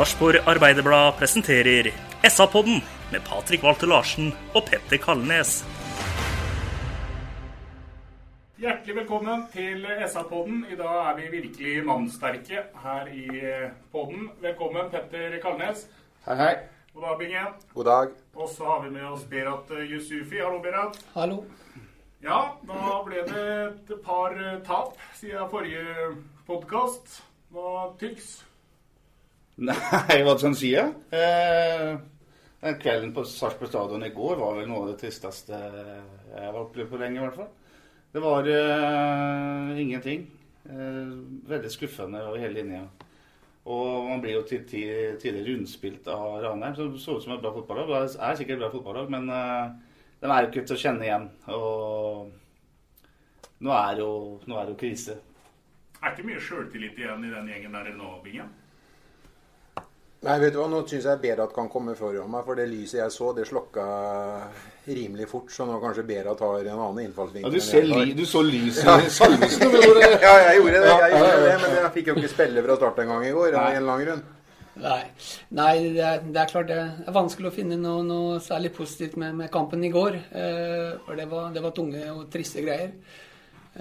Sarpsborg Arbeiderblad presenterer SA-podden med Patrik Walter Larsen og Petter Kalnes. Hjertelig velkommen til SA-podden. I dag er vi virkelig mannsterke her i podden. Velkommen, Petter Kalnes. Hei, hei. God dag, Binge. God dag. Og så har vi med oss Berat Yusufi. Hallo, Berat. Hallo. Ja, da ble det et par tap siden forrige podkast. Hva tyks? Nei, hva skal en si? Eh, den kvelden på Sarpsborg stadion i går var vel noe av det tristeste jeg har opplevd på lenge, i hvert fall. Det var eh, ingenting. Eh, veldig skuffende over hele linja. Og man blir jo til ti- tider rundspilt av Ranheim, som så ut som et bra fotballag. Det er sikkert et bra fotballag, men eh, de er jo ikke til å kjenne igjen. Og nå er jo, nå er det jo krise. Er ikke mye sjøltillit igjen i den gjengen der nå, Bingen? Nei, vet du hva, nå syns jeg Berat kan komme foran meg, for det lyset jeg så, det slokka rimelig fort. Så nå kanskje Berat har en annen Ja, du, ser li, du så lys i salvesen. Ja, jeg gjorde det, jeg Ja, ja, gjorde det, men jeg fikk jo ikke spille fra start en gang i går. av Nei. en eller annen grunn. Nei, Nei det, er, det er klart det er vanskelig å finne noe, noe særlig positivt med, med kampen i går. Eh, for det var, det var tunge og triste greier.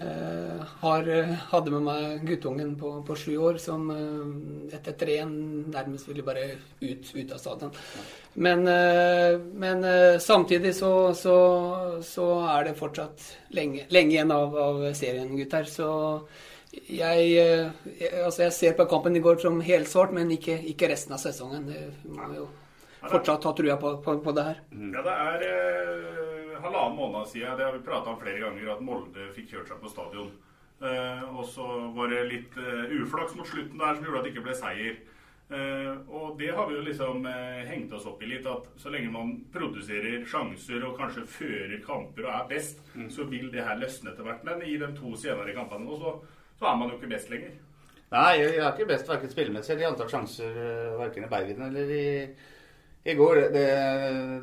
Eh, har, eh, hadde med meg guttungen på, på sju år som eh, etter 3-1 nærmest ville bare ut, ut av stadion. Men, men samtidig så, så, så er det fortsatt lenge, lenge igjen av, av serien, gutter. Så jeg, jeg, altså jeg ser på kampen i går som helsvart, men ikke, ikke resten av sesongen. Det må jo fortsatt ha trua på, på, på det her. Ja, det er halvannen måned siden, det har vi prata om flere ganger, at Molde fikk kjørt seg på stadion. Eh, og så var det litt eh, uflaks mot slutten der som gjorde at det ikke ble seier. Eh, og det har vi jo liksom hengt oss opp i litt, at så lenge man produserer sjanser og kanskje fører kamper og er best, så vil det her løsne etter hvert. Men i de to senere kampene nå, så, så er man jo ikke best lenger. Nei, jeg er ikke best verken spillemessig eller i antall sjanser verken i Bergen eller i, i går. Det,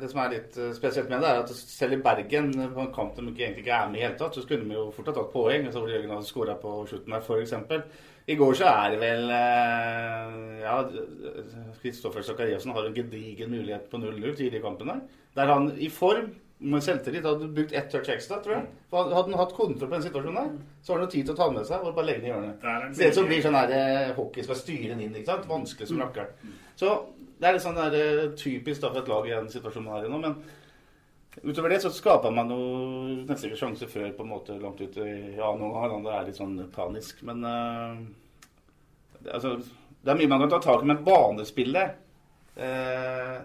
det som er litt eh, spesielt med det, er at selv i Bergen, på en kamp de egentlig ikke er med i hele tatt, så skulle de jo fort ha tatt poeng. Så hvor Jørgen hadde skåra på slutten der, f.eks. I går så er det vel eh, Ja, Kristoffer Sakariassen har en gedigen mulighet på 0-0 tidlig i kampen der. Der han i form med selvtillit hadde brukt ett touch ekstra, tror jeg. For Hadde han hatt kontroll på den situasjonen der, så har han jo tid til å ta med seg og bare legge den i hjørnet. Det, er det som blir sånn her eh, hockey skal styre den inn, ikke sant? Vanskelig som rakkeren. Så det er litt sånn der, eh, typisk da for et lag i den situasjonen man er i nå. Men utover det så skaper man jo nesten ikke sjanse før på en måte langt ut Ja, noen ganger det er litt sånn panisk, men uh, det, altså, det er mye man kan ta tak i, men banespillet, eh,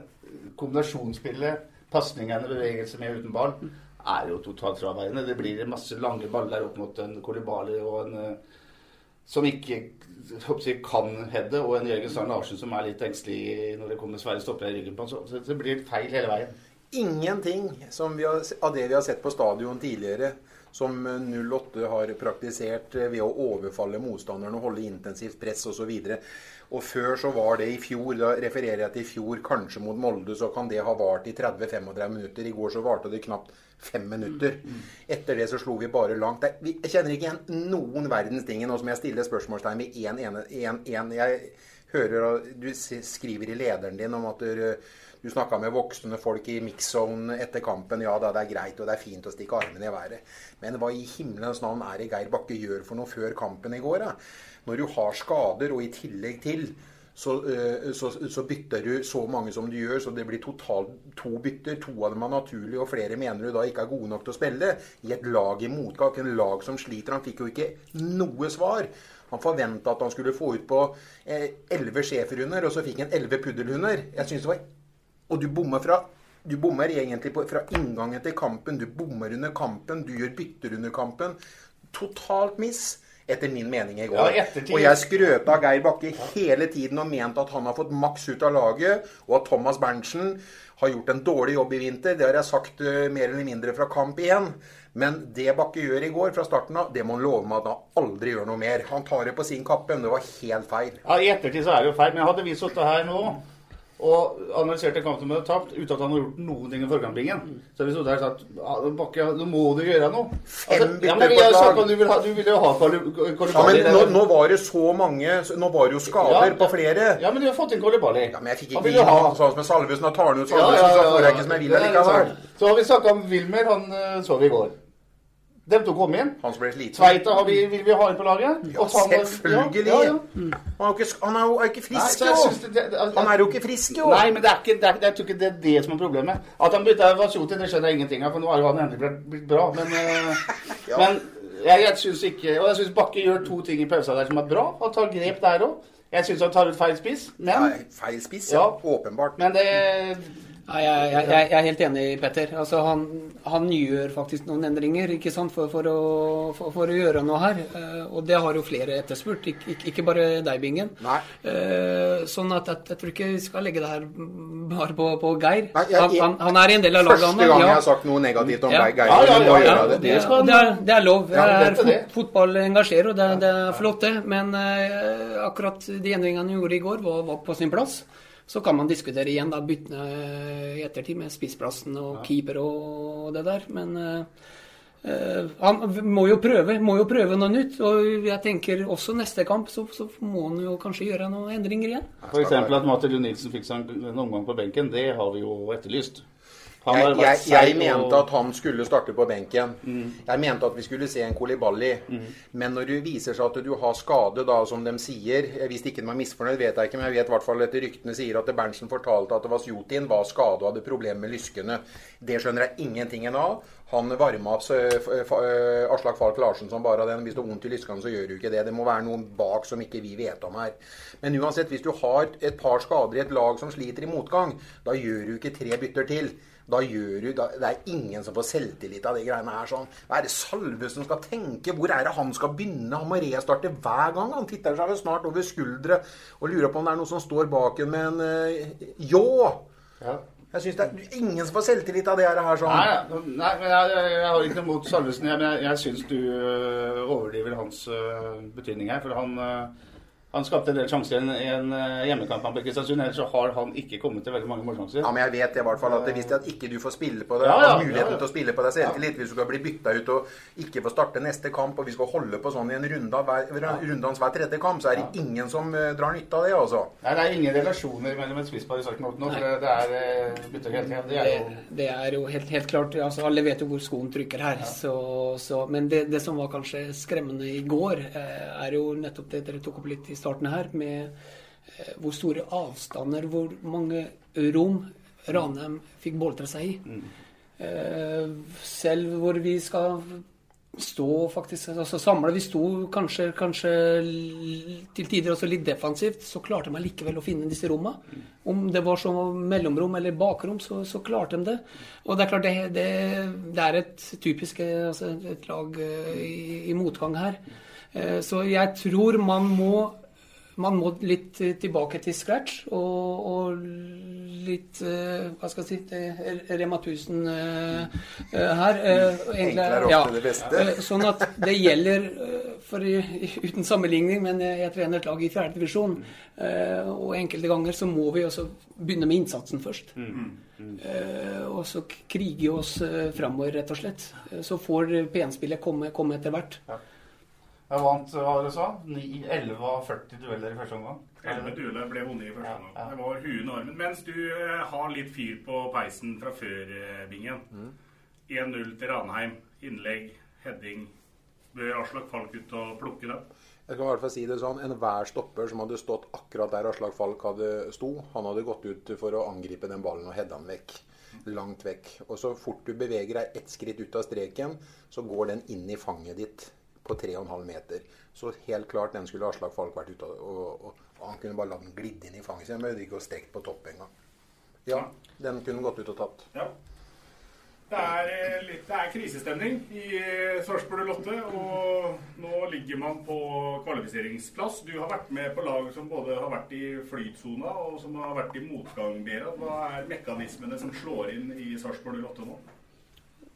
kombinasjonsspillet, pasningene, bevegelse med uten ball, er jo totalt fraværende. Det blir masse lange baller opp mot en Kolibali og en eh, som ikke håper jeg, kan heade, og en Jørgen Strand Larsen som er litt engstelig når det kommer svære stoppere i ryggen på ham. Så det blir feil hele veien. Ingenting har, av det vi har sett på stadion tidligere, som 08 har praktisert eh, ved å overfalle motstanderen og holde intensivt press osv. Og før så var det i fjor, da refererer jeg til i fjor, kanskje mot Molde, så kan det ha vart i 30-35 minutter. I går så varte det knapt fem minutter. Etter det så slo vi bare langt. Jeg kjenner ikke igjen noen verdens ting. Nå som jeg stiller spørsmålstegn ved én ene, en, en, Jeg hører at du skriver i lederen din om at du, du snakka med voksne folk i mix-zone etter kampen. Ja da, det er greit og det er fint å stikke armene i været. Men hva i himmelens navn er det Geir Bakke gjør for noe før kampen i går? Da? Når du har skader, og i tillegg til så, eh, så, så bytter du så mange som du gjør, så det blir totalt to bytter. To av dem er naturlige, og flere mener du da ikke er gode nok til å spille. I et lag i motgang, en lag som sliter. Han fikk jo ikke noe svar. Han forventa at han skulle få ut på elleve schæferhunder, og så fikk han elleve puddelhunder. Jeg synes det var Og du bommer fra du bommer egentlig på, fra inngangen til kampen. Du bommer under kampen. Du gjør bytter under kampen. totalt miss. Etter min mening i går. Ja, og jeg skrøt av Geir Bakke hele tiden og ment at han har fått maks ut av laget, og at Thomas Berntsen har gjort en dårlig jobb i vinter. Det har jeg sagt eh, mer eller mindre fra kamp igjen. Men det Bakke gjør i går fra starten av, det må han love meg at han aldri gjør noe mer. Han tar det på sin kappe, men det var helt feil. Ja, I ettertid så er det jo feil. Men hadde vi sittet her nå og analyserte kampen med tapt, uten at han har gjort noen ting i forkampingen, så vi sto der og sa ja, Bakke, nå må du gjøre noe. Fem ja, men at du vil, ha, du vil jo ha Kolibali. Ja, men nå, nå var det så mange Nå var det jo skader Ja. på flere. Ja, men du har fått inn Kolibali. Ja, men jeg fikk ikke vil ha- sånn som med Salvesen. og tar han ut Ja, ja, ja, så får jeg ikke som jeg vil likevel. Så har vi snakka om Wilmer. Han eh, så vi i går. De to kom inn. Han som ble sliten. Tveita har vi, vil vi ha inn på laget. Ja, selvfølgelig. Ja, ja, ja. Han er ikke, han er jo ikke frisk, nei, det- det- at- Han er jo ikke frisk, jo. Nei, men det er ikke, det er, jeg tror ikke det er det som er problemet. At han bytta Vasjoti, det skjønner jeg ingenting av, for nå har jo han endelig blitt- bra. Men, eh, Ja. men jeg, jeg syns ikke Og jeg syns Bakke gjør to ting i pausa der som er bra. Han tar grep der òg. Jeg syns han tar ut feil spiss, men, Nei, feil spiss, ja. Ja. Åpenbart. men det Nei, jeg, jeg, jeg er helt enig, Petter. Altså, han, han gjør faktisk noen endringer ikke sant, for, for, å, for, for å gjøre noe her. Eh, og det har jo flere etterspurt, ikke, ikke, ikke bare deg, Bingen. Nei. Eh, sånn at, at jeg tror ikke vi skal legge det her bare på, på Geir. Nei, jeg- han, han, han er en del av laget. Første gang ja. jeg har sagt noe negativt om Ja. Geir. Ja, ja, ja, ja. det. Det, skal- det, er, det er lov. Ja, er fot, fotball engasjerer, og det, er- det er flott, det. Men uh, akkurat de endringene han gjorde i går, var, var på sin plass. Så kan man diskutere igjen da, byttene eh, i ettertid med spissplassen og keeper og det der. Men eh, han må jo prøve må jo prøve noe nytt. Og jeg tenker også neste kamp så, så må han jo kanskje gjøre noen endringer igjen. F.eks. at Mathilde Nilsen fikk seg en en omgang på benken, det har vi jo etterlyst. Jeg, jeg, jeg mente at han skulle starte på benken. Jeg mente at vi skulle se en Kolibali. Men når det viser seg at du har skade, da, som de sier Hvis ikke de er misfornøyd, vet jeg ikke, men jeg vet i hvert fall etter ryktene sier at Berntsen fortalte at Vasjutin var skade og hadde problemer med lyskene. Det skjønner jeg ingenting av. Han varma opp f- øh, Aslak Falk Larsen som bare den. Hvis du har vondt i lyskene, så gjør du ikke det. Det må være noen bak som ikke vi vet om her. Men uansett, hvis du har et par skader i et lag som sliter i motgang, da gjør du ikke tre bytter til. Da gjør du, da, Det er ingen som får selvtillit av de greiene her. sånn. Hva er det Salvesen skal tenke? Hvor er det han skal begynne? Han må restarte hver gang. Han titter seg vel snart over skuldre og lurer på om det er noe som står bak en med en uh, ljå. Ja. Jeg synes det er ingen som får selvtillit av det her. sånn. Nei, nei, men jeg, jeg, har ikke noe mot Salvesen. Jeg, men jeg, jeg syns du øh, overdriver hans øh, betydning her. For han, øh, han skapte en del sjanser i en, øh, hjemmekamp på Kristiansund. Ellers så har han ikke kommet til veldig mange målsjanser. Ja, men jeg vet i hvert fall at hvis det at ikke du får spille på det, Ja, ja, har muligheten ja, ja. til å spille på deg selvtillit, hvis du skal bli bytta ut og ikke få starte neste kamp, og vi skal holde på sånn i en runde av hver, rundans hver tredje kamp, så er det ingen som eh, drar nytte av det, altså. Nei, det er ingen relasjoner mellom et spisspar i Sarpsborg nå. For det, er øh, bytter hele tida. Det er jo Det, det er jo helt, helt klart altså Alle vet jo hvor skoen trykker her. Så, så, men det, det som var kanskje skremmende i går, eh, er jo nettopp det dere tok opp litt i starten her, med eh, hvor store avstander, hvor mange rom Ranheim fikk boltre seg i. Eh, selv hvor vi skal stå faktisk altså samla. Vi sto kanskje, kanskje til tider også litt defensivt, så klarte de likevel å finne disse rommene. Om det var så mellomrom eller bakrom, så, så klarte de det. Og det er klart, det, det, det er et typisk eh, altså et lag i, i motgang her. Så jeg tror man må man må litt eh, tilbake til scratch og, og litt eh, Hva skal jeg si det- Rema 1000 eh, eh, her. eh, egentlig, er ofte det beste. eh, Sånn at det gjelder eh, for Uten sammenligning, men jeg, jeg trener et lag i fjerde divisjon. eh, Og enkelte ganger så må vi også begynne med innsatsen først. Eh, Og så krige oss eh, framover, rett og slett. Eh, Så får PN-spillet komme, komme etter hvert. Jeg vant, hva var det sa? 11 av 40 dueller i første omgang. 11 dueller ble vunnet i første Ja, omgang. ja. Det var huet og armen. Mens du eh, har litt fyr på peisen fra før, Bingen. Bingen. 1-0 til Ranheim. Innlegg, heading. Bør Aslak Falk ut og plukke den? Jeg kan i hvert fall si det sånn, Enhver stopper som hadde stått akkurat der Aslak Falk hadde sto, han hadde gått ut for å angripe den ballen og hedde den vekk. Langt vekk. Og så fort du beveger deg ett skritt ut av streken, så går den inn i fanget ditt på 3,5 meter. Så helt klart den skulle Aslak Falk vært ute og, og, og, Han kunne bare latt den glidde inn i fanget sitt. Han behøvde ikke å strekt på topp engang. Ja, den kunne gått ut og tatt. Ja. Det er, eh, litt, det er krisestemning i eh, Sarpsborg Lotte, og nå ligger man på kvalifiseringsplass. Du har vært med på lag som både har vært i flytsona og som har vært i motgang, Berat. Hva er mekanismene som slår inn i Sarpsborg Lotte nå?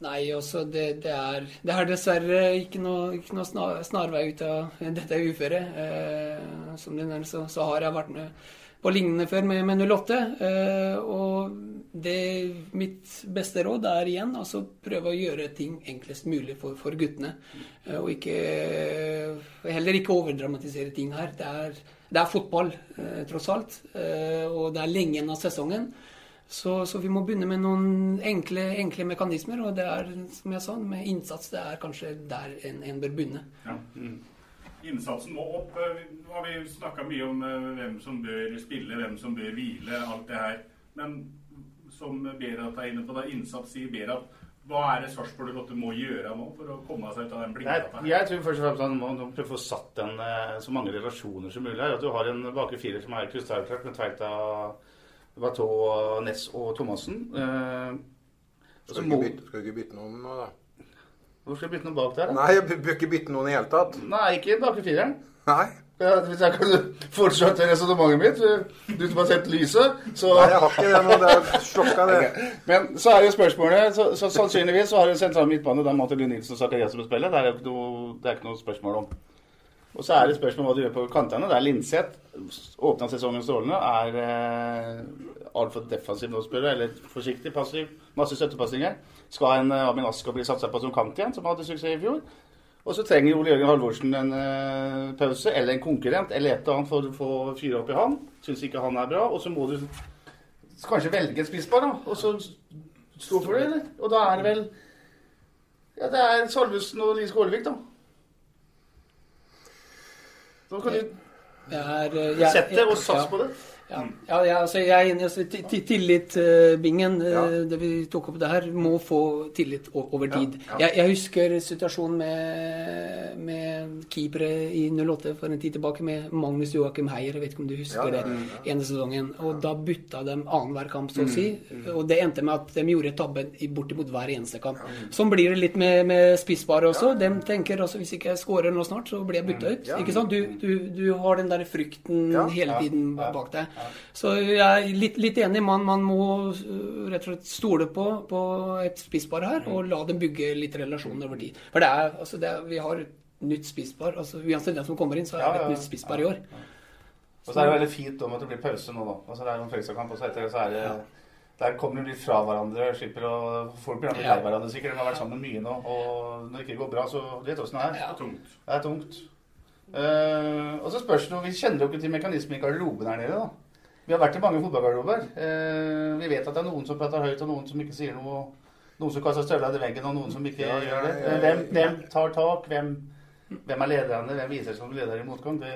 Nei, også det, det, er, det er dessverre ikke noe, ikke noe snar, snarvei ut av dette uføret. Eh, som du nevner, så, så, har jeg vært på lignende før med, med 08. Eh, og det, mitt beste råd er igjen altså prøve å gjøre ting enklest mulig for, for guttene. Eh, og ikke, heller ikke overdramatisere ting her. Det er, det er fotball, eh, tross alt. Eh, og det er lenge igjen av sesongen. Så, så, vi må begynne med noen enkle, enkle, mekanismer. Og det er, som jeg sa, med innsats, det er kanskje der en, en bør begynne. Ja. Mm. Innsatsen må opp. Nå har vi snakka mye om eh, hvem som bør spille, hvem som bør hvile, alt det her. Men som Berat er inne på, da, innsats sier Berat. Hva er det Sarpsborg Lotte må gjøre nå for å komme seg ut av den blindgata? Jeg, jeg tror først og fremst han må prøve å få satt en, eh, så mange relasjoner som mulig her. At du har en bakre firer som er krystallklart med Tveita Watteau, Ness og Thomassen. Eh, skal, du bytte, skal, du ikke bytte noen nå, da? Hvorfor skal jeg bytte noen bak der? Da? Nei, jeg bør ikke bytte noen i hele tatt. Nei, ikke bak i fireren. Nei. Ja, hvis jeg kan fortsette resonnementet mitt Du som har sett lyset, så Nei, jeg har ikke det nå. Det er slokka, det. Okay. Men så er jo spørsmålet så, så Sannsynligvis så har du sentral midtbane da Mathilde Nilsen og Zakariassen som spiller. Det er, det er ikke noe spørsmål om. Og så er det spørsmål hva du gjør på kantene. Er Linseth. Åpna sesongen strålende. Er eh, altfor defensiv nå, spør du. Eller forsiktig, passiv. Masse støttepasninger. Skal en eh, Amin Asker bli satsa på som kant igjen, som hadde suksess i fjor? Og så trenger Ole Jørgen Halvorsen en eh, pause, eller en konkurrent, eller et eller annet for å få fyre opp i han. Syns ikke han er bra. Og så må du kanskje velge en spisspar, da. Og så stå for det, eller? Og da er det vel Ja, det er Salvesen og Lise Kålevik, da. Så kan du eh, sette og satse på det. Ja, ja, ja altså jeg er enig. Altså, Tillit-bingen, uh, ja. det vi tok opp det her, må få tillit over tid. Jeg, jeg, husker situasjonen med, med keepere i 08 for en tid tilbake, med Magnus Joakim Heier. Jeg vet ikke om du husker det, ene sesongen. Og da bytta de annenhver kamp, så å si. Mm, mm. Og det endte med at de gjorde tabben bortimot hver eneste kamp. Sånn blir det litt med, med spissbare også. De tenker også hvis ikke jeg scorer nå snart, så blir jeg bytta ut. Ikke sant? Du, du, du har den der frykten hele tiden bak deg. Så jeg er litt, litt enig. Man, man, må uh, rett og slett stole på, på et spisspar her, og la dem bygge litt relasjoner over tid. For det er, altså det er, vi har et nytt spisspar. Altså, uansett hvem som kommer inn, så er det et nytt spisspar i år. Og så er det veldig fint om at det blir pause nå, da. Altså, det er noen Fredrikstad-kamp, og så etter det så er det der kommer de litt fra hverandre. slipper å, Folk blir lei hverandre sikkert. De har vært sammen mye nå. Og når det ikke går bra, så vet du åssen det er. Det er tungt. Det er tungt. Uh, og så spørs det Vi kjenner jo ikke til mekanismen i garderoben her nede. da. Vi har vært i mange fotballgarderober. Eh, vi vet at det er noen som prater høyt, og noen som ikke sier noe. Noen som kaster støvler til veggen, og noen som ikke ja, gjør det. Hvem, hvem, tar tak? Hvem, hvem er lederne? Hvem viser seg som leder i motgang? Det,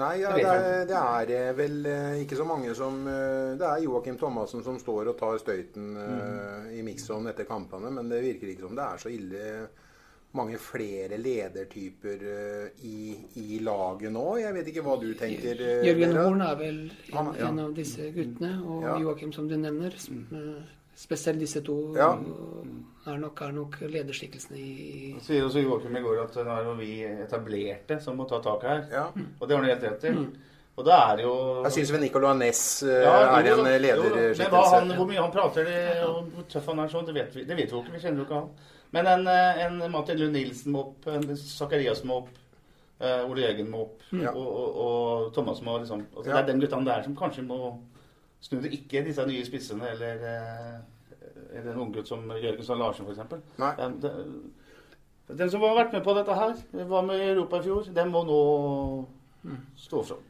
Nei, ja, det, er, det, er, eh, vel eh, ikke så mange som Det er Joakim Thomassen som står og tar støyten mm. i mix-on etter kampene, men det virker ikke som det er så ille mange flere ledertyper uh, i, i, laget nå. Jeg vet ikke hva du tenker. Uh, Jørgen Horn er vel en, ja. en, av disse guttene, og ja. Joakim, som du nevner. Mm. Spesielt disse to ja. er, nok, er nok lederskikkelsene i Sier også Joakim i går at nå er vi etablerte som må ta tak her. Ja. Og det har han rett i. Mm. Og da er jo Jeg syns Nicolay Næss ja, er en lederskikkelse. Hvor mye han prater, det, og hvor tøff han er sånn, det vet vi, det vet vi jo ikke. Vi kjenner jo ikke han. Men en, eh, en Martin Lund Nilsen må opp, en Zakarias må opp, uh, Ole Jørgen må opp, ja. og, og, og, Thomas må liksom altså, ja. Det er den guttene der som kanskje må snu det. Ikke disse nye spissene eller, uh, eller en unggutt som Jørgensen Larsen, f.eks. Den, som har vært med på dette her, var med i Europa i fjor, den må nå mm. stå fram.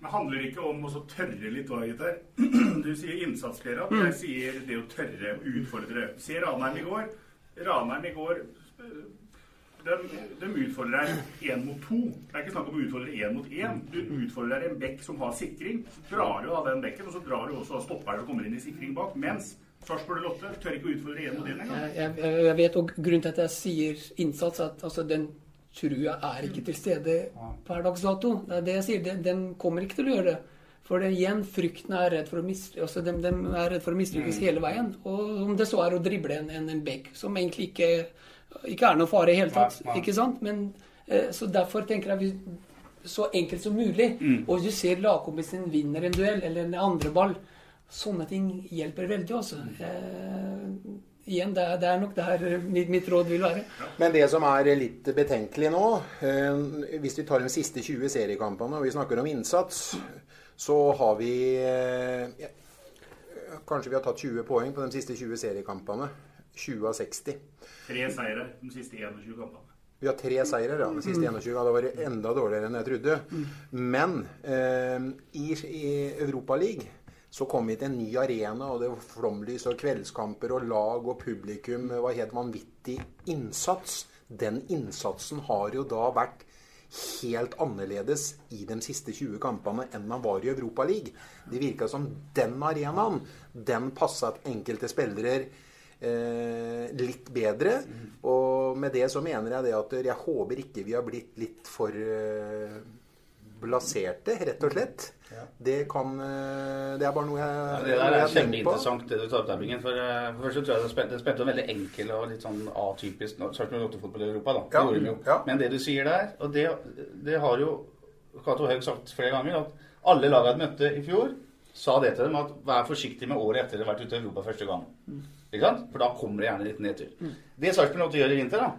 Det handler ikke om å tørre litt hva, gutter. Du sier innsats, Gerhard. Mm. Jeg sier det å tørre å utfordre. Ser Ranheim i går. Raneren i går de, de utfordrer deg én mot to. Det er ikke snakk om å utfordre én mot én. Du utfordrer deg en bekk som har sikring. Så drar du av den bekken, og så drar du også av stopperen som kommer inn i sikring bak. Mens Sarpsborg Lotte tør ikke å utfordre én mot én engang. Jeg, vet, og grunnen til at jeg sier innsats, at altså, den trua er ikke til stede per dags dato. Det er det jeg sier. Den, den kommer ikke til å gjøre det. For det, igjen, frykten er redd for å mislykkes altså, de, de er redd for å mislykkes hele veien. Og om det så er å drible en, en, en bekk som egentlig ikke, ikke er noe fare i hele tatt. Ja, ja. ikke sant? Men, eh, så derfor tenker jeg vi, så enkelt som mulig. Og du ser lagkompisen din vinner en duell eller en andre ball. Sånne ting hjelper veldig, altså. Eh, igjen, det er, det er nok der mitt, mitt råd vil være. Men det som er litt betenkelig nå, eh, hvis vi tar de siste 20 seriekampene og vi snakker om innsats, så har vi eh, ja, Kanskje vi har tatt 20 poeng på de siste 20 seriekampene. 20 av 60. Tre seire de siste 21 kampene. Vi har tre seire ja, de siste 21. Ja, det var enda dårligere enn jeg trodde. Men eh, i, i Europaligaen så kom vi til en ny arena, og det var flomlys og kveldskamper og lag og publikum. Det var helt vanvittig innsats. Den innsatsen har jo da vært helt annerledes i de siste 20 kampene enn man var i Europaligaen. Det virka som den arenaen, den passa enkelte spillere eh, litt bedre. Og med det så mener jeg det at jeg håper ikke vi har blitt litt for eh, blaserte, rett og slett. Det kan eh, Det er bare noe jeg, Ja, det der er kjempeinteressant, det du tar opp der, Bingen. For, eh, for først så tror jeg det spilte, det spilte veldig enkel og litt sånn atypisk nå- med 8-fotball i Europa, da. Det Ja, gjorde de jo. ja. Men det du sier der, og det, det har jo Cato Haug sagt flere ganger, at alle lagene de møtte i fjor, sa det til dem at vær forsiktig med året etter de har vært ute i Europa første gang. Ikke sant? For da kommer det gjerne litt nedtur. Det Sarpsborg måtte gjøre i vinter, da,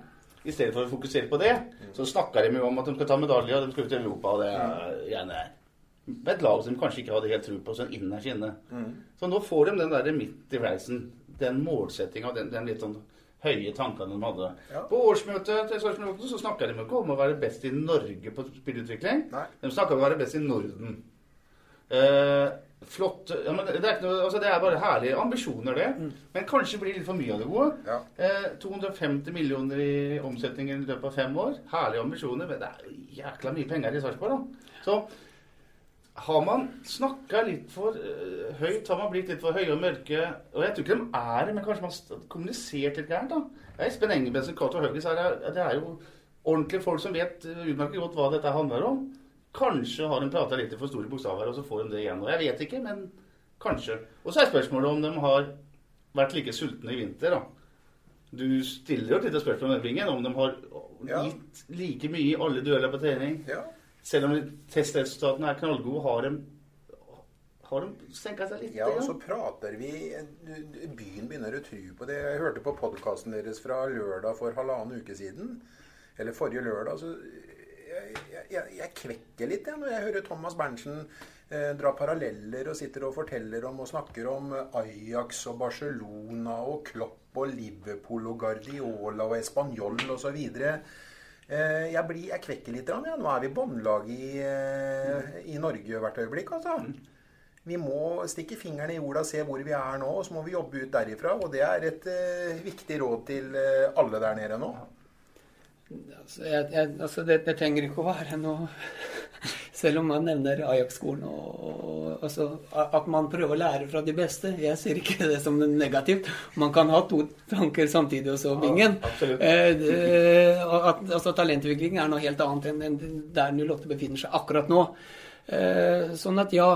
i stedet for å fokusere på det, så snakker de om at de skal ta medalje, og de skal ut i Europa, og det er gjerne med et lag som de kanskje ikke hadde helt tro på, sånn innerst inne. Så nå får de den der midt i reisen, den målsettinga, den, den litt sånn høye tankene de hadde. På årsmøtet til Sarpsborg så snakka de ikke om å være best i Norge på spillutvikling. Nei. De snakka om å være best i Norden. Eh, flott ja, men det, er ikke noe, altså det er bare herlige ambisjoner, det. Men kanskje blir det litt for mye av det gode. Ja. Eh, 250 millioner i omsetning i løpet av fem år. Herlige ambisjoner. Men det er jækla mye penger i Sarpsborg, da. Så har man snakka litt for uh, høyt, har man blitt litt for høye og mørke Og jeg tror ikke de er det, men kanskje man har kommunisert litt gærent, da. Espen Engebretsen, Cato Hauges det er jo ordentlige folk som vet eh, utmerket godt hva dette handler om. Kanskje har de prata litt i for store bokstaver, og så får de det igjen. Og jeg vet ikke, men kanskje. Og så er spørsmålet om de har vært like sultne i vinter, da. Du stiller jo et lite spørsmål om Vingen, om de har Ja. gitt like mye i alle dueller på trening. Ja. Selv om testresultatene er knallgode, har de, har de senka seg litt? Ja, og så prater vi Byen begynner å tro på det. Jeg hørte på podkasten deres fra lørdag for halvannen uke siden. Eller forrige lørdag. Så jeg, jeg, jeg, kvekker litt jeg, når jeg hører Thomas Berntsen eh, dra paralleller og sitter og forteller om og snakker om Ajax og Barcelona og Klopp og Liverpool og Guardiola og Español osv. Eh, jeg, jeg kvekker litt. Ja. Nå er vi båndlag i, eh, i Norge hvert øyeblikk. altså. Vi må stikke fingrene i jorda, se hvor vi er nå, og så må vi jobbe ut derifra. Og det er et eh, viktig råd til eh, alle der nede nå. Altså, jeg, jeg, altså det, det trenger ikke å være noe Selv om man nevner Ajax-skolen og, altså, at man prøver å lære fra de beste. Jeg ser ikke det som negativt. Man kan ha to tanker samtidig og så Bingen. Ja, Eh, det, at, altså, talentutvikling er noe helt annet enn enn der 08 befinner seg akkurat nå. Eh, sånn at ja,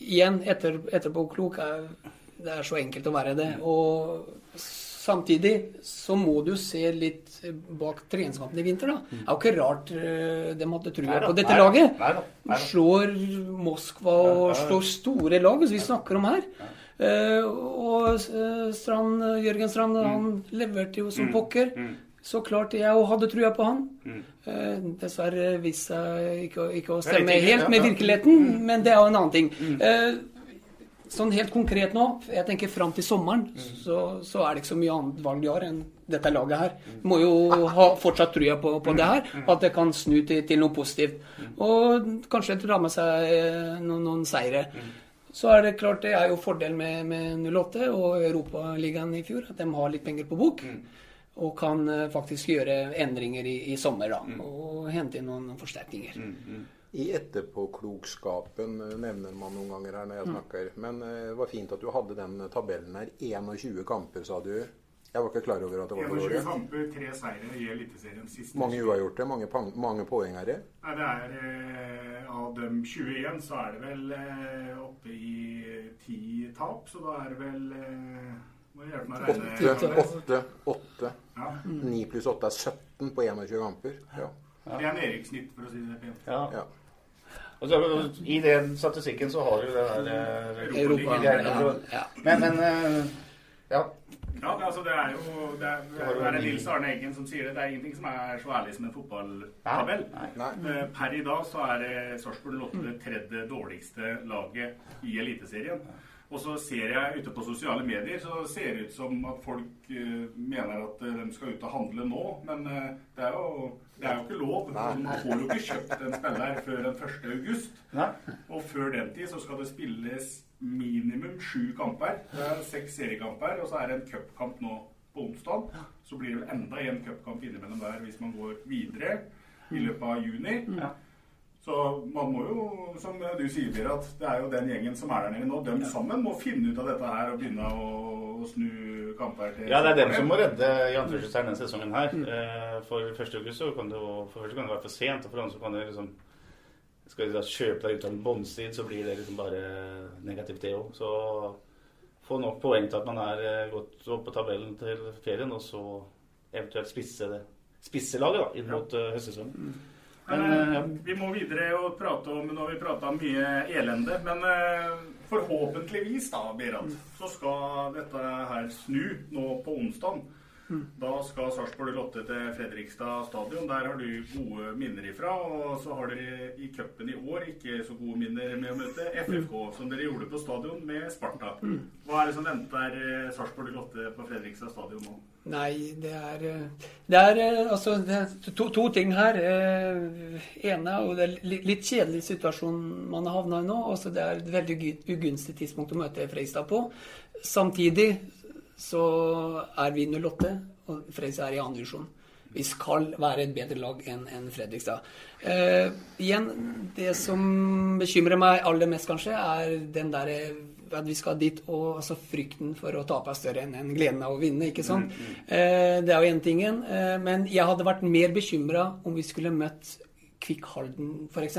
igjen, etter, etterpåklok er det er så enkelt å være det. Og samtidig så må du se litt bak treningskampen i vinter, da. Det er jo ikke rart eh, de hadde trua på dette laget. neida. Slår Moskva og slår store lag, som vi snakker om her. Eh, og eh, Strand, Jørgen Strand han leverte jo som pokker. Så klart jeg hadde trua på han. Eh, dessverre viste seg ikke, å- ikke stemme helt med virkeligheten, men det er jo en annen ting. Sånn helt konkret nå, jeg tenker fram til sommeren, så, så er det ikke så mye annet valg de har enn dette laget her. Du må jo ha fortsatt trua på, på det her, at det kan snu til, til noe positivt. Og kanskje dra med seg eh, noen, noen seire. Så er det klart det er jo fordel med, med 08 og Europaligaen i fjor, at de har litt penger på bok. Og kan eh, faktisk gjøre endringer i, i sommer, da. Og hente inn noen forsterkninger. I etterpåklokskapen eh, nevner man noen ganger her når jeg snakker. Men eh, det var fint at du hadde den tabellen her. 21 kamper, sa du. Jeg var ikke klar over at det var dårlig. 21 kamper, tre seire i Eliteserien siste. Mange uavgjorte, mange, poeng mange poengere. Nei, det er eh, Av dem 21 så er det vel eh, oppe i ti tap, så da er det vel eh. Åtte, åtte, åtte. Ja. 9 pluss 8 er 17 på 21 kamper. Ja. Det er en Erik-snitt, for å si det pent. Ja. Ja. Og så, I den statistikken så har du det der eh, Europa, ja, ja. Men, men eh, ja. Ja, altså det er jo Det er, det er Nils Arne Eggen som sier det. Det er ingenting som er så ærlig som en fotballtabell. Eh, Per i dag så er det Sarpsborg 8 det tredje dårligste laget i Eliteserien. Og så ser jeg ute på sosiale medier, så ser det ut som at folk uh, mener at uh, de skal ut og handle nå. Men uh, det, er jo, det er jo ikke lov. Man får jo ikke kjøpt en spiller før den 1. august. Nei. Og før den tid så skal det spilles minimum sju kamper. Det er seks seriekamper, og så er det en cupkamp nå på onsdag. Så blir det vel enda en cupkamp innimellom der hvis man går videre i løpet av juni. Ja. Så man må jo, som du sier, Berit, at det er jo den gjengen som er der nede nå. De sammen må finne ut av dette her og begynne å, å snu kamper til Ja, det er dem som må redde Jan anførselstegn denne sesongen her. Mm. For 1. august så kan det jo for første kan det være for sent, og for andre så kan det liksom Skal de da kjøpe deg ut av en båndstid, så blir det liksom bare negativt, det òg. Så få nok poeng til at man er eh, godt opp på tabellen til ferien, og så eventuelt spisse det spisse laget da, inn mot ja. høstsesongen. Men, Men, eh, eh, vi må videre og prate om Nå har vi prata mye elende, men eh, forhåpentligvis, da, Berat, så skal dette her snu nå på onsdag. Da skal Sarpsborg Lotte til Fredrikstad stadion. Der har du gode minner ifra. Og så har dere i cupen i år ikke så gode minner med å møte FFK, som dere gjorde på stadion med Sparta. Hva er det som venter eh, Sarpsborg Lotte på Fredrikstad stadion nå? Nei, det er eh, Det er eh, altså det er to, to ting her. Ene og det er litt kjedelig situasjon man har havna i nå. Altså det er et veldig ugunstig tidspunkt å møte Fredrikstad på. Samtidig så er vi 08, og Fredrikstad er i andre divisjon. Vi skal være et bedre lag enn en Fredrikstad. Eh, igjen, det som bekymrer meg aller mest, kanskje, er den derre at vi skal dit, og altså frykten for å tape er større enn gleden av å vinne. ikke sant? Eh, det er jo én ting. Eh, men jeg hadde vært mer bekymra om vi skulle møtt Kvikk Halden, f.eks.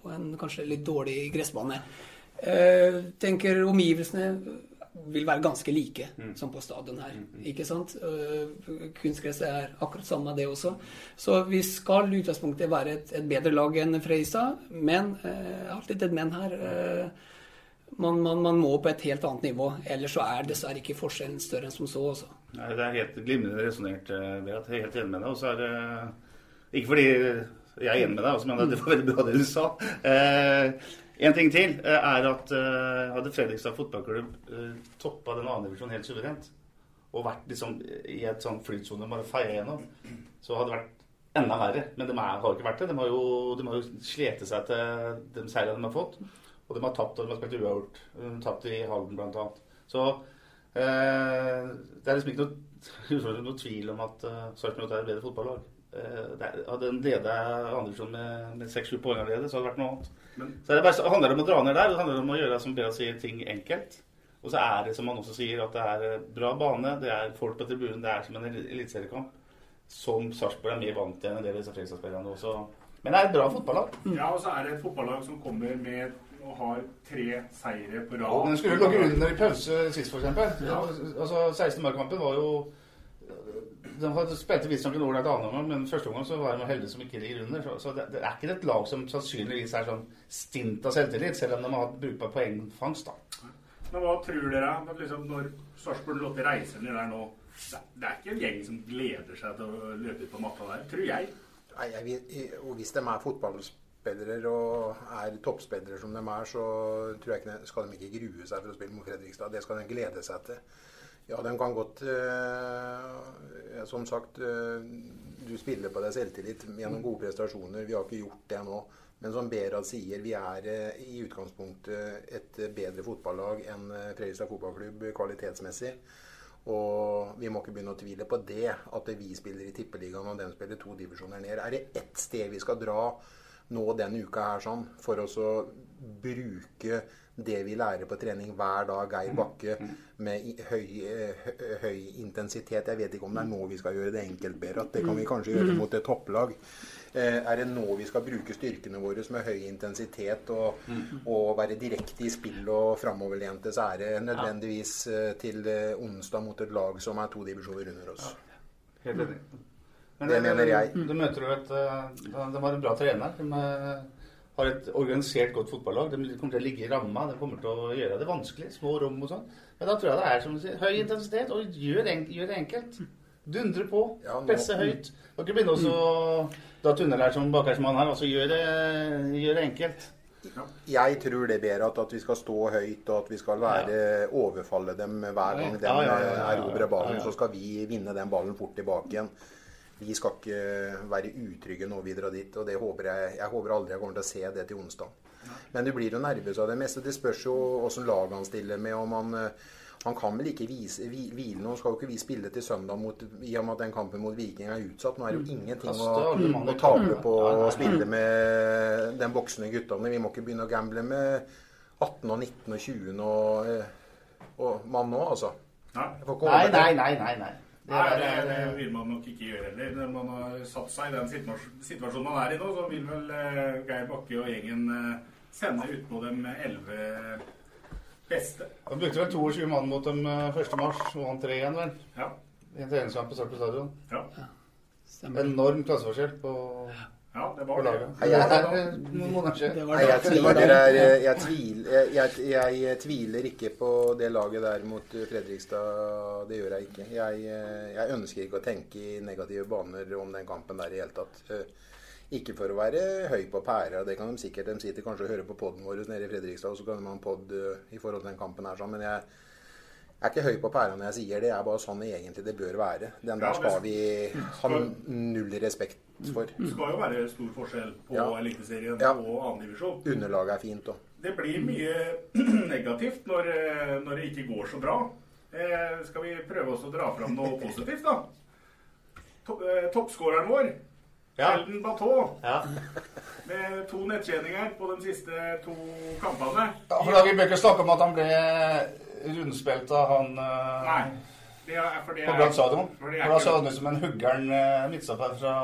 På en kanskje litt dårlig gressbane. Eh, tenker omgivelsene vil være ganske like som på stadion her. Ikke sant? Uh, kunstgresset er akkurat samme det også. Så vi skal i utgangspunktet være et, et bedre lag enn Fredrikstad, men uh, alltid et men her. Uh, man, man, man må på et helt annet nivå, ellers så er dessverre ikke forskjellen større enn som så. Også. Nei, det er helt glimrende resonnert, Beat. Helt enig med deg. Og så er det Ikke fordi jeg er enig med deg, også, men det var veldig bra det du sa. Eh, en ting til eh, er at eh, hadde Fredrikstad fotballklubb eh, toppa den andre divisjonen helt suverent, og vært liksom i et sånn flytsone bare feia gjennom, så hadde det vært enda verre. Men de er, har ikke vært det. De har jo, de har jo slete seg til de seirene de har fått. Og de har tapt, og de har spilt uavgjort. Tapt i Halden, blant annet. Så eh, det er liksom ikke noe, noe tvil om at uh, Sarpsborg er et bedre fotballag. Eh, hadde en leda Andersson med, med 6-7 poeng allerede, så hadde det vært noe annet. Men- så det bare, så handler det om å dra ned der. Det handler om å gjøre som Bea sier, ting enkelt. Og så er det som han også sier, at det er eh, bra bane, det er folk på tribunen, det er som en el- eliteseriekamp. Som Sarpsborg er mer vant til enn en del av disse Fredrikstad-spillerne også. Men det er et bra fotballag. Ja, og så er det et fotballag som kommer med og har tre seire på rad. Men den skulle jo ligget under i pause sist, f.eks. Altså, 16. mai-kampen var jo De spilte visstnok en ålreit annen men første omgang så var de heldige som ikke ligger under. Så, så det, det er ikke et lag som sannsynligvis er sånn stint av selvtillit, selv om de har hatt brukbar poengfangst. da. Men hva tror dere at liksom når Sarpsborg Lotte reiser ned der nå det, det er ikke en gjeng som gleder seg til å løpe ut på matta der, tror jeg. Nei, jeg, og hvis de er fotballspillere og er toppspillere som de er, så tror jeg ikke, skal de ikke grue seg for å spille mot Fredrikstad. Det skal de glede seg til. Ja, den kan godt eh, Som sagt, eh, du spiller på deg selvtillit gjennom gode prestasjoner. Vi har ikke gjort det nå. Men som Berad sier, vi er eh, i utgangspunktet et bedre fotballag enn eh, Fredrikstad fotballklubb kvalitetsmessig. Og vi må ikke begynne å tvile på det, at vi spiller i Tippeligaen og de spiller to divisjoner ned. Er det ett sted vi skal dra nå denne uka her sånn, for å så bruke det vi lærer på trening hver dag, Geir Bakke, med høy, eh, høy intensitet. Jeg vet ikke om det er nå vi skal gjøre det enkelt bedre. At det kan vi kanskje gjøre mot et topplag. Eh, Er det nå vi skal bruke styrkene våre med høy intensitet og, og være direkte i spill og framoverlente, så er det nødvendigvis eh, til onsdag mot et lag som er to divisjoner under oss. Helt enig. Det mener jeg. Du møter jo et De var en bra trener. Eh, har et organisert, godt fotballag. De kommer til å ligge i ramma. De kommer til å gjøre det vanskelig. Små rom og sånn. Men da tror jeg det er som du sier, høy intensitet, og gjør, en, gjør det enkelt. Dundre på. Ja, Presse høyt. Og ikke begynne å da tunnel her som bakhersmann her. Altså gjør det, gjør det enkelt. Jeg tror det bedre at, vi skal stå høyt og at vi skal være, overfalle dem hver gang de Ja, ja, ja, ja, ja. erobrer ballen. Ja, ja. Så skal vi vinne den ballen fort tilbake igjen. Vi skal ikke være utrygge når vi drar dit. og det håper Jeg jeg håper aldri jeg kommer til å se det til onsdag. Men du blir jo nervøs av det meste. Det spørs jo åssen lag han stiller med. om han... eh, han kan vel ikke vise, vi hvile Nå skal jo ikke vi spille til søndag mot, i og med at den kampen mot Viking er utsatt. Nå er det jo ingenting å, i å tape på å spille med den voksne guttene. Vi må ikke begynne å gamble med 18 og 19 og 20 og, eh, og mann nå, altså. Nei. Nei, nei, nei. nei, nei. Det Nei, det, vil man nok ikke gjøre heller. Når man har satt seg i den situasjonen, man er i nå, så vil vel eh, Geir Bakke og gjengen eh, sende utpå dem elleve beste. De brukte vel 22 mann mot dem eh, 1. mars, og han 3 igjen, vel. Ja. I en treningskamp på Sarpsborg stadion. Ja, Stemmer. Enorm klasseforskjell på, ja det var det. Det jeg- er eh, noen måneder siden. Det var Nei, jeg det. Det var tviler, jeg, jeg, tviler, ikke på det laget der mot Fredrikstad. Det gjør jeg ikke. Jeg, eh, jeg ønsker ikke å tenke i negative baner om den kampen der i hele tatt. Eh, Ikke for å være høy på pæra, det kan de sikkert. De sitter kanskje og hører på poden vår nede i Fredrikstad, og så kan de ha en pod i forhold til den kampen her. sånn, Men jeg er ikke høy på pæra når jeg sier det. det er bare sånn egentlig det bør være. Den der skal vi ha null respekt for. Det skal jo være stor forskjell på Ja. Eliteserien Ja. og annendivisjon. Underlaget er fint òg. Det blir mye negativt når, eh, når det ikke går så bra. Eh, skal vi prøve oss å dra fram noe positivt, da? To, eh, Toppskåreren vår, Ja. Elden Batå, Ja. med to nettkjenninger på de siste to kampene. Ja, for da Vi bør ikke snakke om at han ble rundspilt av han eh, Nei. Det er, for det på Brann stadion. da så han ut som en huggeren uh, midtstopper fra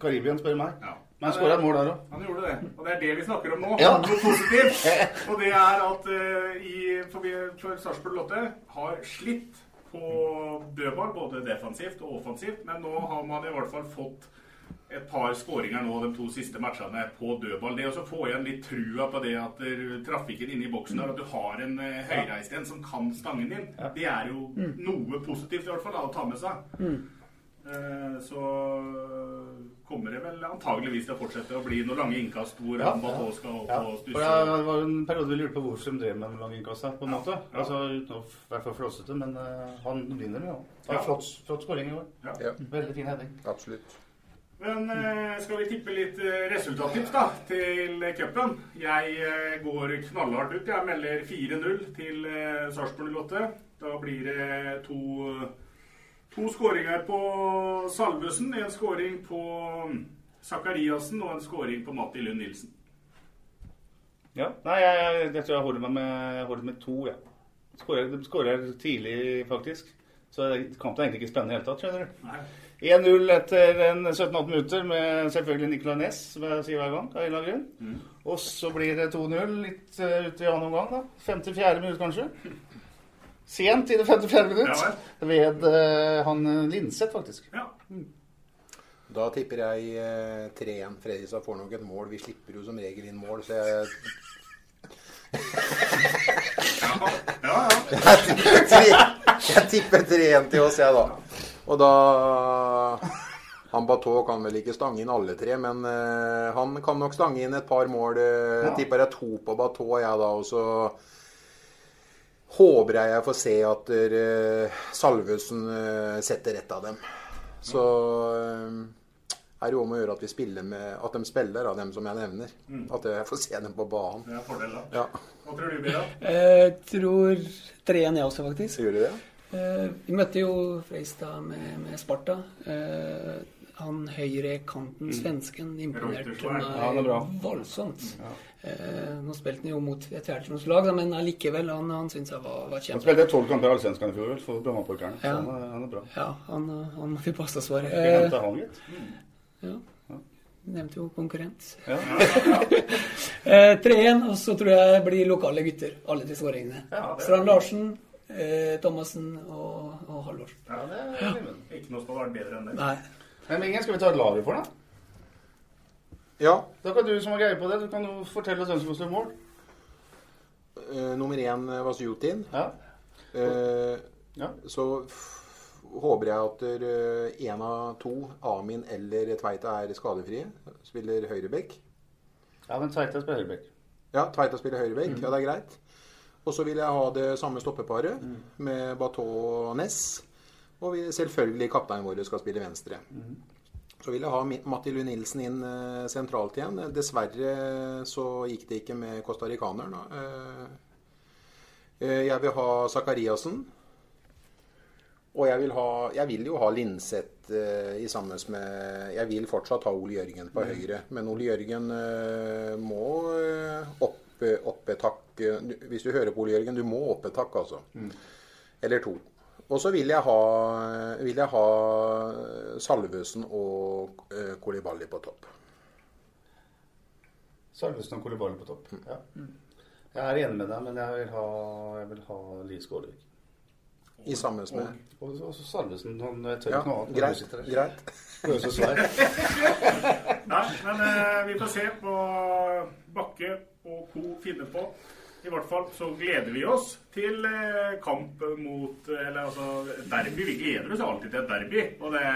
Karibien, spør du meg. Ja. Men han skåra et mål der òg. Han gjorde det. Og det er det vi snakker om nå. Ja. Noe positivt. Og det er at uh, i, for, for Sarpsborg Lotte har slitt på dødball, både defensivt og offensivt. Men nå har man i hvert fall fått et par skåringer nå de to siste matchene på dødball. Det å få igjen litt trua på det at eh, trafikken inne i boksen der, at du har en uh, høyreist en som kan stangen din, det er jo noe positivt i hvert fall da, å ta med seg. Eh, så kommer det vel antageligvis til å fortsette å bli noen lange innkast hvor Ja, han ja. Skal opp Ja. og stusse. det det var en periode vi lurte på hvorfor de drev med lang innkast her, på en måte. Ja. Altså Uten å være for flåsete, men uh, han vinner jo. Det Ja. var flott, flott skåring i år. Ja. Ja, Veldig fin heading. absolutt. Men eh, skal vi tippe litt eh, resultattips da, til cupen? Jeg eh, går knallhardt ut. Jeg melder 4-0 til Sarpsborg 08. Da blir det to, to skåringer på Salvesen, en skåring på Sakariassen og en skåring på Matti Lund Nilsen. Ja. Nei, jeg, jeg, tror jeg holder meg med, holder med to, ja. Skårer, skårer tidlig, faktisk. Så kampen er egentlig ikke spennende i det hele tatt, skjønner du. Nei. 1-0 etter 17-18 minutter med selvfølgelig Nicolay Næss, som jeg sier hver gang. av en eller annen. Og så blir det 2-0 litt uh, ute i annen omgang, da. 54. minutt, kanskje. Sent i det 54. minutt. Ja ved uh, han eh, Linseth, faktisk. Ja. Da tipper jeg eh, 3-1. Fredrikstad får nok et mål. Vi slipper jo som regel inn mål, så jeg Ja, ja. ja. Jeg tipper 3-1 til oss, jeg, da. Og da Han Batå kan vel ikke stange inn alle tre, men eh, han kan nok stange inn et par mål. Uh, Ja. Tipper jeg to på Batå, jeg, da. Og så håper jeg jeg får se at eh, Salvesen eh, setter ett av dem. Så eh, er det jo om å gjøre at vi spiller med At de spiller, av dem som jeg nevner. At jeg får se dem på banen. Det er en fordel, da. Ja, Hva tror du, Bira? Jeg tror 3-1 jeg også, faktisk. så gjør du det? Eh, vi møtte jo Freistad med, med Sparta. Eh, han høyrekanten, svensken, imponerte meg voldsomt. Eh, nå spilte han jo mot et fjerdedivisjonslag, da, men allikevel, han, han syns jeg var, var Han spilte tolv kamper i Allsvenskan i fjor for Brannapolkerne, Så han han er bra. Ja, han, han må. Vi passe oss for. ja. Nevnte jo konkurrent. Ja. Eh, 3-1, og så tror jeg blir lokale gutter, alle de skåringene. Ja, Strand Larsen, eh, Thomassen og, og Halvorsen. Ja, det er. Ikke noe som har vært bedre enn det. Nei. Men Ingen, skal vi ta et lag for, da? Ja. Da kan du som har greie på det, du kan jo fortelle oss hvem som får slå mål. Uh, nummer én eh, var Sutin. Ja. Uh, Ja. Så håper jeg at én av to, Amin eller Tveita, er skadefrie. Spiller høyrebekk. ja, men Tveita spiller høyrebekk. Ja, Tveita spiller høyrebekk. Ja, det er greit. Og så vil jeg ha det samme stoppeparet med Bateau og Ness. Og vi, selvfølgelig kapteinen vår skal spille venstre. Så vil jeg ha Mattilu Nilsen inn eh, sentralt igjen. Dessverre så gikk det ikke med costaricaneren. Eh, eh, jeg vil ha Zakariassen. Og jeg vil, ha, jeg vil jo ha Linseth eh, i sammen med Jeg vil fortsatt ha Ole Jørgen på høyre. Men Ole Jørgen eh, må eh, opp, opp et hakk Hvis du hører på Ole Jørgen, du må opp et hakk, altså. Eller to. Og så vil jeg ha, vil jeg ha Salvesen og eh, Kolibali på topp. Salvesen og Kolibali på topp. Ja. Jeg er enig med deg, men jeg vil ha, jeg vil ha Lise Skålvik. I sammen med Og, og, og så Salvesen. Han jeg tør Ja, ikke noe annet. greit. sitter greit. Jo så svær. Nei, men eh, vi får se hva Bakke og co. finner på. I hvert fall så gleder vi oss til eh, kamp mot eh, Eller altså derby. Vi gleder oss alltid til et derby. Og det,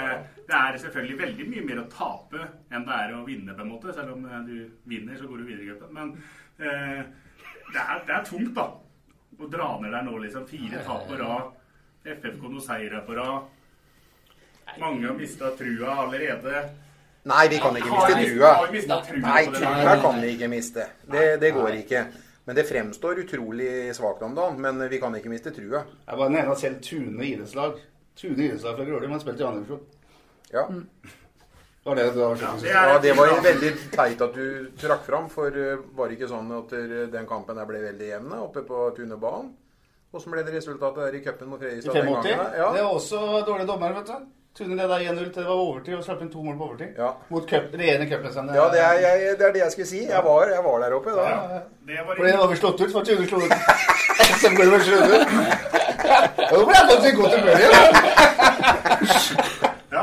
det er selvfølgelig veldig mye mer å tape enn det er å vinne, på en måte. Selv om eh, du vinner, så går du videre i cupen. Men eh, det, er, det er tungt, da. Å dra ned der nå, liksom. Fire tap på rad. FFK noen seire på rad. Mange har mista trua allerede. Nei, vi kan ikke miste trua. Nei, trua kan vi ikke miste. Det, det går ikke. Men det fremstår utrolig svakt om dagen. Men vi kan ikke miste trua. Jeg var den ene av selv Tune idrettslag. Tune idrettslag fra Grøli, men spilte i andre divisjon. Ja. Var det var Ja, det ja, det var veldig teit at du trakk fram. For uh, var det ikke sånn at uh, den kampen der ble veldig jevn oppe på Tunebanen? Åssen ble det resultatet der i cupen mot Fredrikstad den 85? gangen? Ja. Det var også dårlige dommere, vet du. Tune leda 1-0 til det var overtid, og slapp inn to mål på overtid. Ja. Mot cup, rene cupmesterne. ja, det er, jeg, det er det jeg skulle si. Jeg var, jeg var der oppe da. Det var For det var vi slått ut, så var Tune slått ut. Så ble det slått ut. Ja, Nå ble jeg faktisk god til igjen.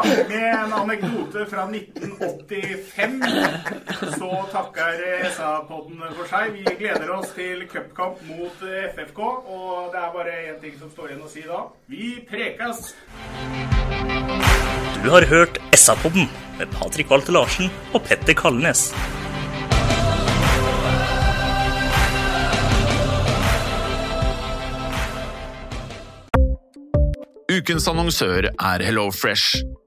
Ja, Med en anekdote fra 1985 så takker SA-podden for seg. Vi gleder oss til cupkamp mot eh, FFK, og det er bare én ting som står igjen å si da. Vi prekas! Du har hørt SA-podden med Patrik Walter Larsen og Petter Kalnes. Ukens annonsør er HelloFresh.